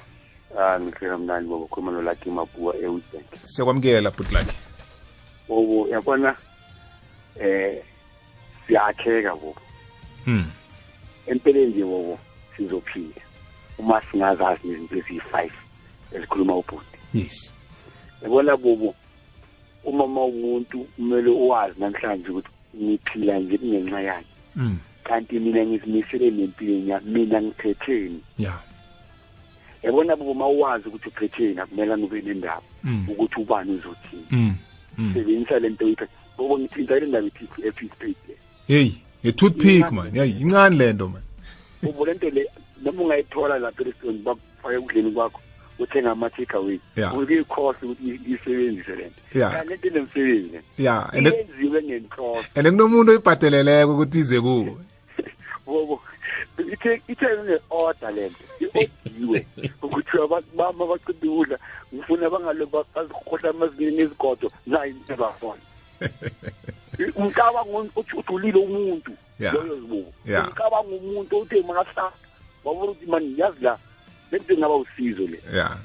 Ah kamnandi nolaki ewitbank. Siyakwamukela bhutlaki bobo yabona eh siyakheka bobo hmm. Empeleni nje bobo sizophila. Uma singazazi nezinto eziyi-five ezikhuluma ubhuti. Yes. Yabona bobo uma ma umuntu kumele uwazi namhlanje ukuthi ngiphila nje kungenxa yakhe mm. kanti mina ngizimisele nempilweni yami mina ngithetheni ya. Yabona bobo ma uwazi ukuthi uphetheni akumelanga ube nendaba Mm. ukuthi ubani uzothini. Mm. sebenzisa lento yithi bobo ngithinta le ndaba le hey. Ye-toothpick man. Yayi incane lento man. (laughs) Bobo lento le noma ungayithola lapha erestaurant bakufake ekudleni kwakho uthenga ama-takeaway Yeah. ukuyikhosa ukuthi isebenzise lento Yeah. kanti lento inemsebenzi le ya and iyenziwe ngenhloso and kunomuntu oyibhadeleleko ukuthi ize kuwe. (laughs) Bobo ithe ithe ne-order lento i-odiwe ukuthi (laughs) abantu bama bacida ukudla ngifuna bangale bazikhohla amazinini ezigodo nayo into bakhona umcabango uthi ujulile umuntu. Loyo zibuko umcabango umuntu uthe makasa wabona ukuthi mani yazi la lento ingaba usizo le. Ya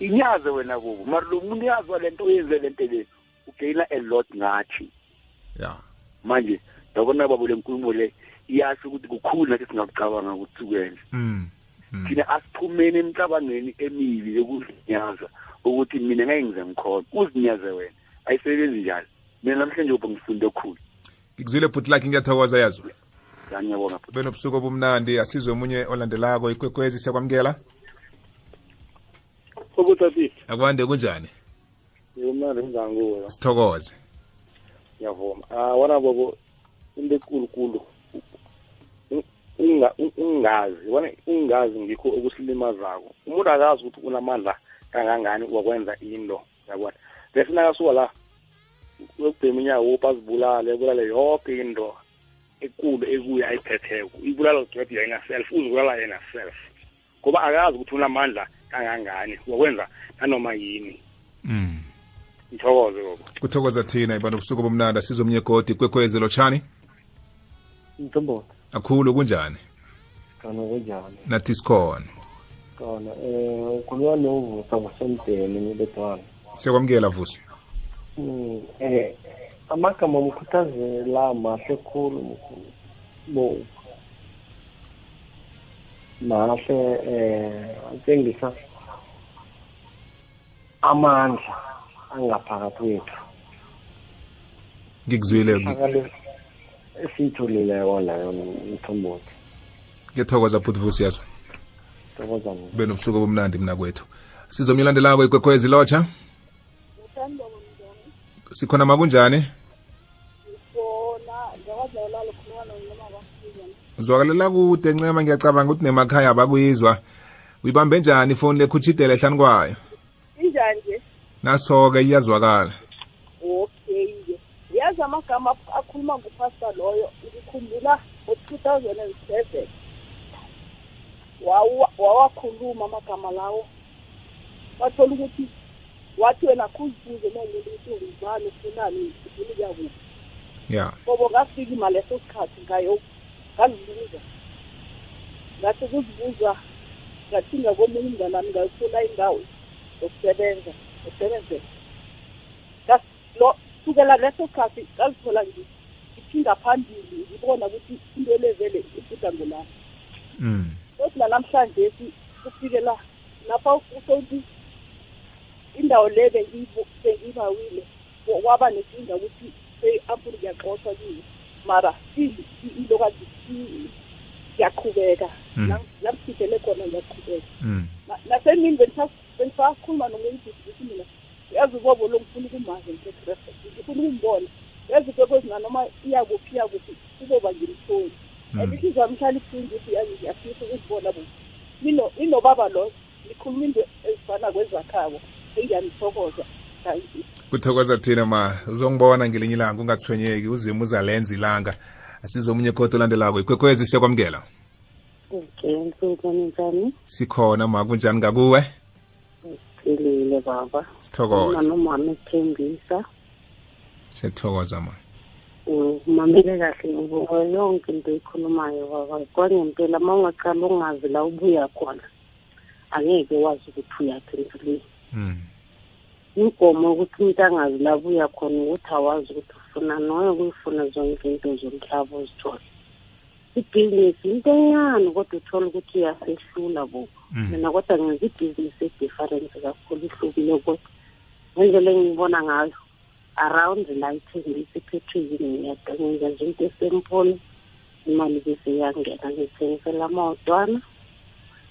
inyaze wena bobo mara lo muntu yazwa lento oyenze lento le ugayina a lot ngathi. Ya manje yabona babo le nkulumo le iyasho ukuthi kukhulu nathi singakucabanga ukuthi sikwenze mm. mm. thina asiphumeni emicabangweni emibi yokuzinyaza ukuthi mina ngeke ngize ngikhona. Uzinyaze wena ayisebenzi njalo. Mina namhlanje uba ngifunde ngikuzile ngikuzwile lakhe ngiyathokoza yazo ngiyabonga ube nobusuku obumnandi asizwe omunye olandelako ikwekwezi siyakwamukela? Akwande kunjani? Ngimnandi ngizanguwe sithokoze. Ngiyavuma. Ah wona bobo into ekulukulu unga- ungazi wona ungazi ngikho okusilimazako umuntu akazi ukuthi unamandla kangangani wakwenza into yabona bese nakasuka la uyokubhema inyawo wophi azibulale ebulale yoke into ekulu ekuya ayiphetheko ibulala ugcwede yena self uzibulala yena self. Ngoba akazi ukuthi unamandla kangangani wakwenza nanoma yini. Mm. ngithokoze koko. Kuthokoza thina ibantu busuku bomnanda sizomnye omunye godi ikwekwezi lotshani. Mtombota akhulu kunjani? Kana kunjani? nathi sikhona. Kana eh ukhuluma novusa ngosemdeni ngibedwana. siyakwamukela vusi. Mm eh amagama omkhuthazela mahle khulu mkhulu. Bo. Mahle eh atshengisa amandla angaphakathi kwethu. ngikuzwile ngi- Akale esiyitholileko layo mthombo. ngiyathokoza futhi vusi yazo Thokoza mina. ube nobusuku obumnandi mna kwethu sizwe omunye olandelako ikwekwezi lotsha sikhona makunjani? Zwakalela kude ncema ngiyacabanga ukuthi nemakhaya bakuyizwa uyibambe njani ifoni lekhutshidele ehlani kwayo? Injani nje? Naso-ke iyazwakala. Okay ke yazi amagama ap- akhuluma ngupasta loyo ngikhumbula ngo-two thousand and seven. Wawakhuluma amagama lawo. Wathola ukuthi wathi wena khuzibuze nomuntu ukuthi ungubani ufunani ufuna ukuya kuphi ya bobo ngafika imaleso sikhathi ngayo ngazibuza ngathi kuzibuza ngathinga komunye umnganami ngayifuna indawo yokusebenza usebenzela Ngas- lo sukela leso sikhathi ngazithola ngi- ngiphinda phambili ngibona ukuthi into levele ibhuda ngolami mm. kodwa nanamhlanje si- kufike la lapha usokuthi indawo le bengiyibo- bengibawile wa- waba nenkinga ukuthi se-ampuli kuyaxoshwa kiyo mara still i- ilokazi i- ngiyaqhubeka Mm. La- la ngifidele khona ngiyaqhubeka. Mm. Na- nasemini benisa- benisakhuluma nomuntu ukuthi mina yazi ubobo lo ngifuna ukumazi ngekreste ngifuna ukumbona. Yazi kwekwezi nanoma iyakuphi iyakuphi uboba ngimtholi and ihliziyo yami ihlala ibuhlungu ukuthi yazi ngiyafisa ukuzibona bo Ino- inobaba lo ngikhuluma into ezifana kwezakhabo you. Kuthokoza thina ma uzongibona ngelinye ilanga ungathwenyeki uzima uzalenza ilanga. Asize omunye kodwa olandelako ikwekwezi siyakwamukela? Njani? sikhona ma kunjani ngakuwe? Philile baba. sithokoze. Nomama ethembisa. siyathokoza ma. Umamele kahle ngibonga yonke into eyikhulumayo baba. Kwangempela uma ungaqala ungazi la ubuya khona angeke wazi ukuthi uyaphi empilweni mm. umgomo wokuthi umuntu angazi la buya khona ukuthi awazi ukuthi ufuna noye kuyifuna zonke into zomhlaba uzithole ibhizinisi into encane kodwa uthole ukuthi uyasehlula bo Mm. mina kodwa ngenza ibhizinisi edifferent kakhulu ihlukile kodwa ngendlela engiyibona ngayo around la ithengisa ipetrol ngiyadangenza nje into esempholo imali bese iyangena ngithengisela amawotwana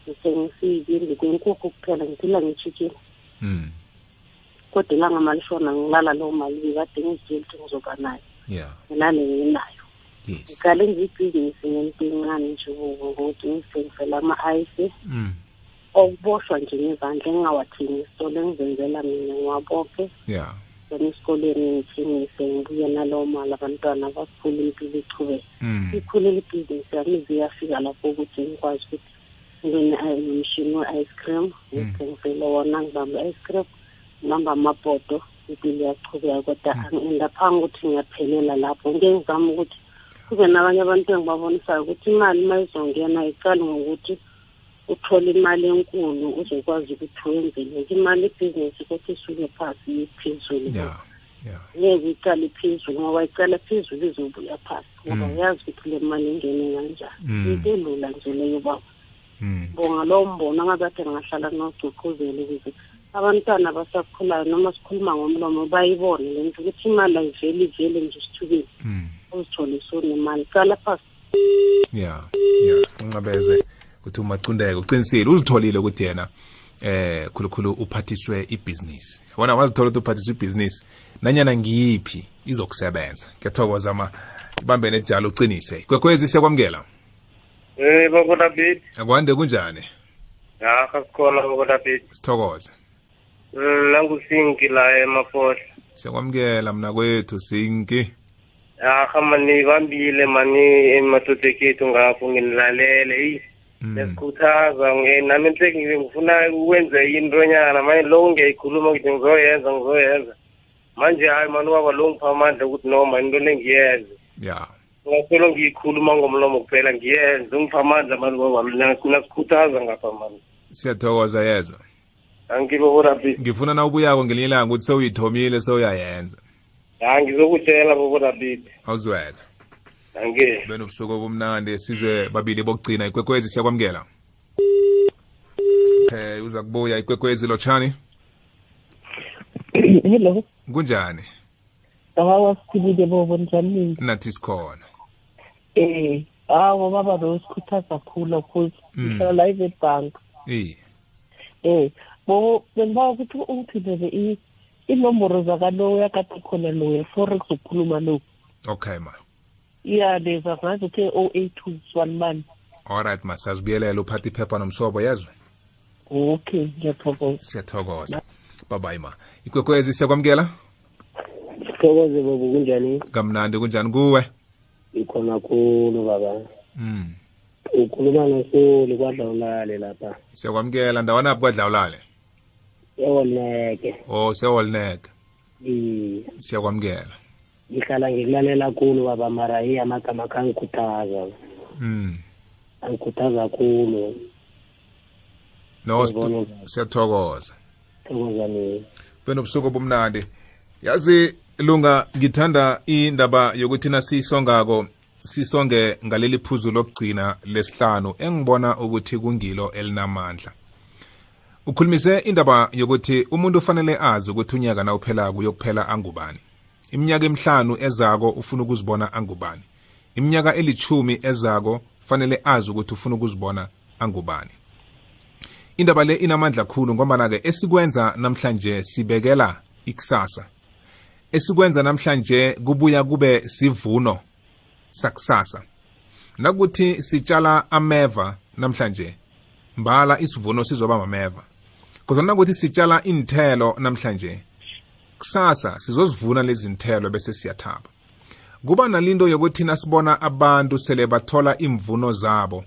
ngithengisa iy'bindi kwenkukhu kuphela ngiphila ngitshitshile Mm. kodwa ilanga malishona ngilala leyo mali ngikade ngizitshela ukuthi ngizoba nayo. Yeah. Ngilale nginayo yes. Ngiqale nje ibhizinisi ngento encane nje ukuthi ngizithengisela ama-ayisi mm. okuboshwa nje ngezandla engingawathengisi isitolo engizenzela mina ngiwabophe yeah. Then esikoleni ngithengise ngibuye nalowo mali abantwana bakhule impilo ichubeke. Mm. ikhulela ibhizinisi yami ize iyafika lapho ukuthi ngikwazi ukuthi ngibe nomshini we-ice cream. Ngithengisele wona ngibambe i-ice cream. Ngibambe amabhodo impilo iyachubeka kodwa ngaphambi ukuthi ngiyaphelela lapho. Ngeke ngizame ukuthi kube nabanye abantu engibabonisayo ukuthi imali uma izongena iqale ngokuthi uthole imali enkulu uzokwazi ukuthi wenzele. Imali ibhizinisi kothi isuke phasi iphezulu. Ngeke iqale phezulu ngoba icala phezulu izobuya phasi. Ngoba Mm. uyazi ukuthi le mali ingene kanjani. Into elula nje leyo baba. Bonga lowo mbono angakade ngahlala nogcuphuzele ukuze abantwana abasakhulayo noma sikhuluma ngomlomo bayibone le nto ukuthi imali ayiveli ivele nje esithubeni mm. uzithole sonemali qala phasi. Yeah yeah sincabeze ukuthi umacundeke uqinisile uzitholile ukuthi yena eh khulukhulu uphathiswe ibhizinisi yabona wazithola ukuthi uphathiswe ibhizinisi nanyana ngiyiphi izokusebenza. Ngiyathokoza ma ibambe nejalo uqinise. Kwekwezi siyakwamukela Eh baba David, akwande kunjani ya khasikhona baba David. sithokoze Nangu sinki la emafohla. siyakwamukela mna kwethu sinki Ya khamani bambile mani ematotsekethu ngapho nginilalele. Hey, nesikhuthaza nge nami nhle ngifuna ukwenza intonyana manje lo ngiyayikhuluma ukuthi ngizoyenza ngizoyenza. Manje hayi mani waba lo ngipha amandla ukuthi noma into lengiyenze. ya Ngasolo ngiyikhuluma ngomlomo kuphela ngiyenze. Ungipha amandla mani baba mina nasikhuthaza ngapha mani. siyathokoza yezwa. Angibo baba David. ngifuna na ubuyako ngelinye ilanga ukuthi sewuyithomile sewuyayenza. Ya ngizokutshela baba David. awuzwela. Ange. benobusuku obumnandi sizwe babili bokugcina ikwekwezi siyakwamukela. Okay uza kubuya ikwekwezi lotshani? Hello. Kunjani? Awa siphilile bobo njani? Nathi sikhona. Eh awa baba besikhuthaza kakhulu kakhulu. Mm. ngihlala la ebank iye eh bobo bengiba ukuthi ungiphindele i- inomboro zakalowo yakade khona loya forex ukukhuluma lo. Okay ma. Iya leza ngazi uthe o eight two one one. Alright ma sazibuyelela uphatha iphepha nomsobo yezwa okay ngiyathokoza. Siyathokoza. Babayi ma. Ikwekwezi siyakwamukela? Sithokoze bobo kunjani? Kamnandi kunjani kuwe? Ikhona khulu baba. Mm. ukhuluma nosoli kwadlawulale lapha. Siyakwamukela ndawanaphi kwadlawulale? Ewolneke o sewolnek iye siyakwamukela. Ngihlala ngikulalela khulu baba mara iye amagama akhe angikhuthaza mm. angikhuthaza khulu. No siyathokoza. Thokoza mina benobusuku obumnandi yazi lunga ngithanda indaba yokuthi nasiyisongako sisonge ngaleli phuzu lokugcina lesihlanu engibona ukuthi kungilo elinamandla. Ukhulumise indaba yokuthi umuntu ufanele azi ukuthi unyaka nawuphelako uyokuphela angubani. Iminyaka emihlanu ezako ufuna ukuzibona angubani. Iminyaka elithumi ezako fanele azi ukuthi ufuna ukuzibona angubani. Indaba le inamandla khulu ngombana-ke esikwenza namhlanje sibekela ikusasa. Esikwenza namhlanje kubuya kube sivuno sakusasa. Nakuthi sitshala ameva namhlanje mbala isivuno sizoba mameva. Kodwa nakuthi sitshala inthelo namhlanje kusasa sizozivuna lezi nthelo bese siyathaba. Kuba nalinto yokuthi nasibona abantu sele bathola imvuno zabo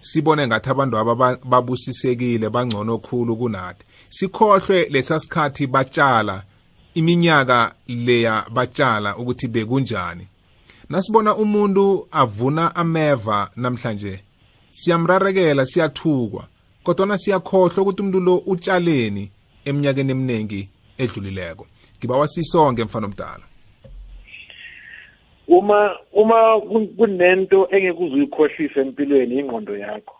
sibone ngathi abantu aba ba- babusisekile bangcono khulu kunathi sikhohlwe lesa sikhathi batshala iminyaka leya batshala ukuthi bekunjani. Nasibona umuntu avuna ameva namhlanje siyamrarekela siyathukwa kodwa siyakhohlwa ukuthi umuntu lo utshaleni eminyakeni eminingi edlulileko. Ngiba wasisonke mfana omdala. Uma uma kunento engeke uzuyikhohlisa empilweni ingqondo yakho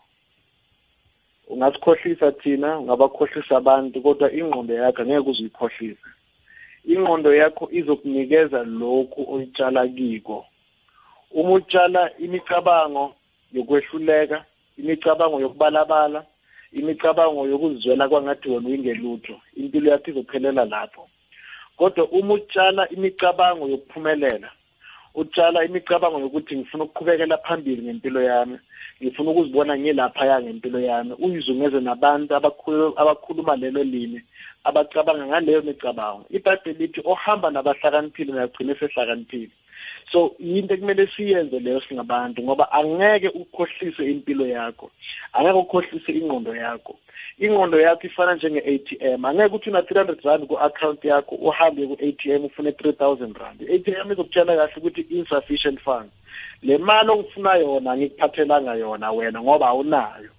ungasikhohlisa thina ungabakhohlisa abantu kodwa ingqondo yakho angeke uzuyikhohlisa ingqondo yakho izokunikeza lokhu oyitshala kiko. Uma utshala imicabango yokwehluleka imicabango yokubalabala imicabango yokuzizwela kwangathi wena uyingelutho impilo yakho izophelela lapho. Kodwa uma utshala imicabango yokuphumelela utshala imicabango yokuthi ngifuna ukuqhubekela phambili ngempilo yami ngifuna ukuzibona ngilaphaya ngempilo yami. Uyizungeze nabantu abakhuluma lelo limi abacabanga ngaleyo micabango. Ibhayibheli lithi ohamba nabahlakaniphile uyagcina sehlakaniphile. So yinto ekumele siyenze leyo singabantu ngoba angeke ukhohlise impilo yakho angeke ukhohlise ingqondo yakho. Ingqondo yakho ifana njenge-ATM angeke ukuthi una-three hundred rand ku-account yakho uhambe ku-ATM ufune three thousand rand. i-ATM izokutshela kahle ukuthi insufficient funds le mali ongifuna yona angikuphathelanga yona wena ngoba awunayo.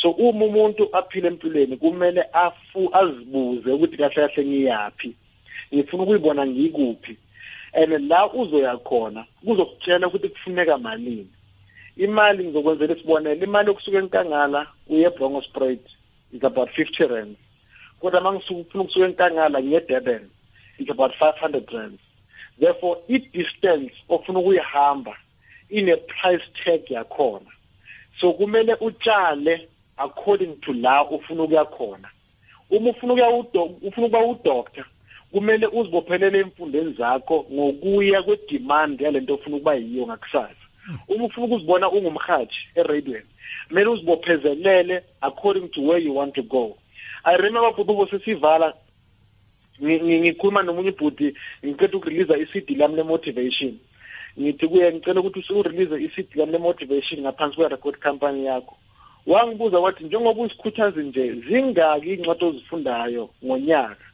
So uma umuntu aphile empilweni kumele afu azibuze ukuthi kahle kahle ngiyaphi. Ngifuna ukuyibona ngikuphi. And la uzoya khona kuzokutshela ukuthi kufuneka malini. Imali ngizokwenzela isibonelo imali yokusuka enkangala uye ebrongospruit is about 50 rands. Kodwa uma ngifuna ukusuka enkangala ngiye durban it's about 500 rands. Therefore i-distance ofuna ukuyihamba ine-price tag yakhona. So kumele utshale according to la ufuna ukuya khona. Uma ufuna ukuya ufuna ukuba udoctor kumele uzibophelele emfundweni zakho ngokuya kwedemand yalento ofuna ukuba yiyo ngakusasa. Uma ufuna ukuzibona ungumhathi eradweni kumele uzibophezelele according to where you want to go. I remember bhuti sesivala ngikhuluma nomunye ibhudi ngiceda ukureleasa i-cd lami le-motivation. Ngithi kuye ngicela ukuthi urelease i-cd lami le-motivation ngaphansi kwe-record company yakho. Wangibuza wathi njengoba usikhuthazi nje zingaki iy'ncwadi ozifundayo ngonyaka?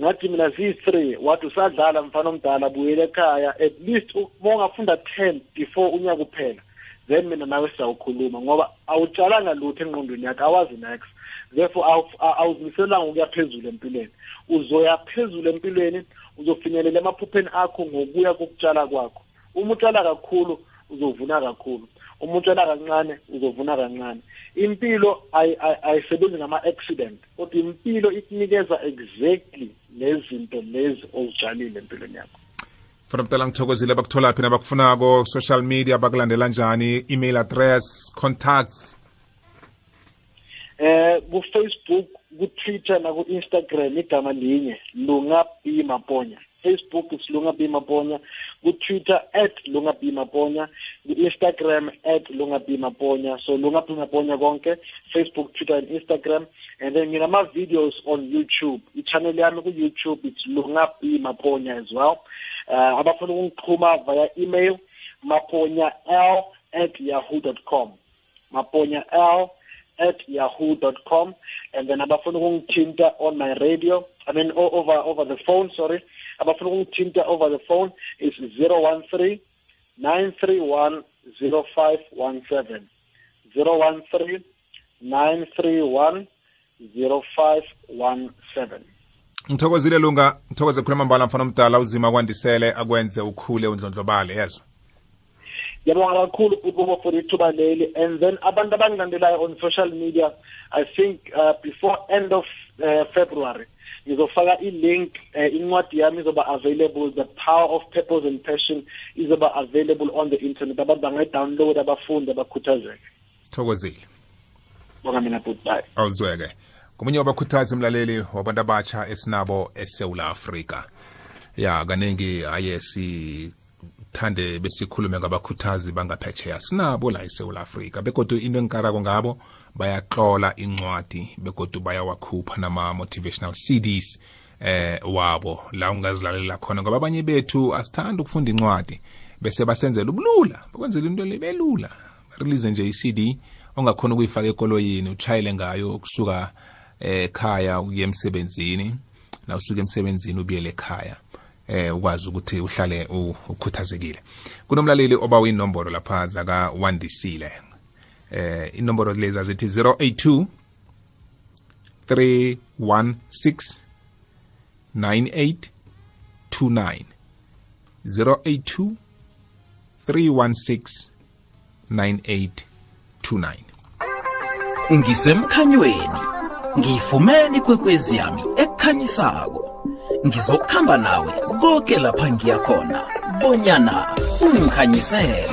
Ngathi mina ziyi-three wathi usadlala mfana omdala buyela ekhaya at least uma ungafunda ten before unyaka uphela then mina nawe siyawukhuluma ngoba awutshalanga lutho engqondweni yakho awazi next therefore awuzimiselanga ukuya phezulu empilweni. Uzoya phezulu empilweni uzofinyelela emaphupheni akho ngokuya kokutshala kwakho. Uma utshala kakhulu uzovuna kakhulu. Uma utshala kancane uzovuna kancane. Impilo ayisebenzi ngama-accident kodwa impilo ikunikeza exactly lezinto lezi ozitshalile empilweni yakho. Mfana mdala ngithokozile bakutholaphi nabakufunako social media bakulandela njani? Email address contacts eh ku-facebook ku-twitter naku-instagram igama linye lunga b maponya facebook is lunga b maponya ku-twitter at lunga b maponya ku-instagram at lunga b maponya so lunga b maponya konke facebook twitter and instagram. And then nginama-videos on youtube. I-channel yami ku-youtube it's lunga b maponya as well. Uh, abafuna ukungixhuma via email maponya l at yahoo dot com. Maponya l at yahoo.com and then abafuna ukungithinta on my radio i mean over over the phone sorry. Abafuna ukungithinta over the phone is 013 931 0517 013 931 0517 ngithokozile lunga. Ngithokoze khuluma mbala mfana omdala uzima kwandisele akwenze ukhule undlondlobale. Yezwa ngiyabonga kakhulu ububo for ithuba leli. And then abantu abangilandelayo on social media i think uh, before end of uh, february ngizofaka i-link uh, incwadi yami izoba available. The power of purpose and passion izoba available on the internet. Abantu bangayidownload abafundi abakhuthazeke sithokozile. Bonga mina bye. Awuzweke. Ngomunye wabakhuthazi mlaleli wabantu abatsha esinabo esewula afrika. Ya kaningi aye si thande besikhulume ngabakhuthazi bangaphetsheya sinabo la eSouth Africa begodu into engikarako ngabo bayaxola incwadi begodu bayawakhupha nama motivational CDs eh wabo la ungazilalela khona. Ngoba abanye bethu asithanda ukufunda incwadi bese basenzela ubulula bakwenzela into lebelula release nje i-CD ongakhona ukuyifaka ekoloyini uchayele ngayo kusuka ekhaya ukuya emsebenzini. Na usuke emsebenzini ubuyele ekhaya. Eh ukwazi ukuthi uhlale ukhuthazekile. Kunomlaleli oba inomboro lapha zaka wandisile. Eh inomboro lezi azithi 082 316 9829 082 316 9829 ngisemkhanyweni. Ngiyifumene ikwekwezi yami ekukhanyisako ngizokuhamba nawe koke lapha ngiya khona bonyana ungikhanyisele